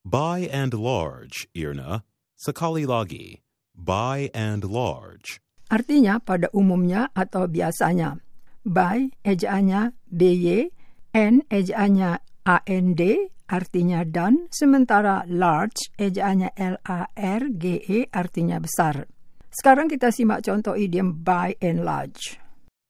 By and large, Irna, sekali lagi. By and large. Artinya pada umumnya atau biasanya. By ejaannya BY, N ejaannya AND, artinya dan, sementara large ejaannya L-A-R-G-E, artinya besar. Sekarang kita simak contoh idiom by and large.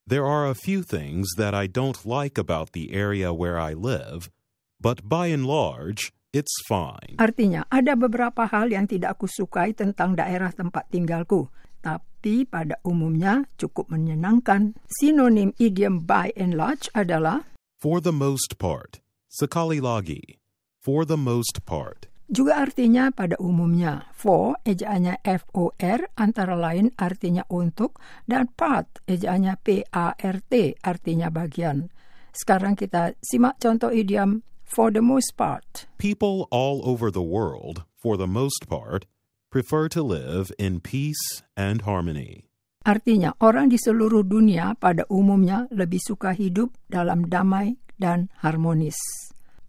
There are a few things that I don't like about the area where I live, but by and large, it's fine. Artinya, ada beberapa hal yang tidak aku sukai tentang daerah tempat tinggalku, tapi pada umumnya cukup menyenangkan. Sinonim idiom by and large adalah For the most part. Sekali lagi. For the most part. juga artinya pada umumnya. For ejaannya F-O-R antara lain artinya untuk dan part ejaannya P-A-R-T artinya bagian. Sekarang kita simak contoh idiom for the most part. People all over the world, for the most part, prefer to live in peace and harmony. Artinya, orang di seluruh dunia pada umumnya lebih suka hidup dalam damai dan harmonis.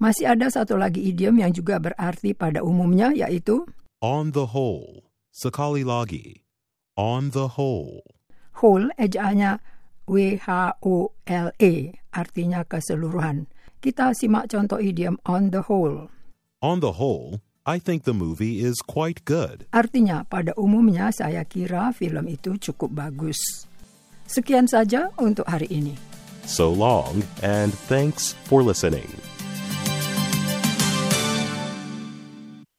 Masih ada satu lagi idiom yang juga berarti pada umumnya, yaitu On the whole. Sekali lagi. On the whole. whole, ejaannya W-H-O-L-E, artinya keseluruhan. Kita simak contoh idiom on the whole. On the whole, I think the movie is quite good. Artinya, pada umumnya saya kira film itu cukup bagus. Sekian saja untuk hari ini. So long, and thanks for listening.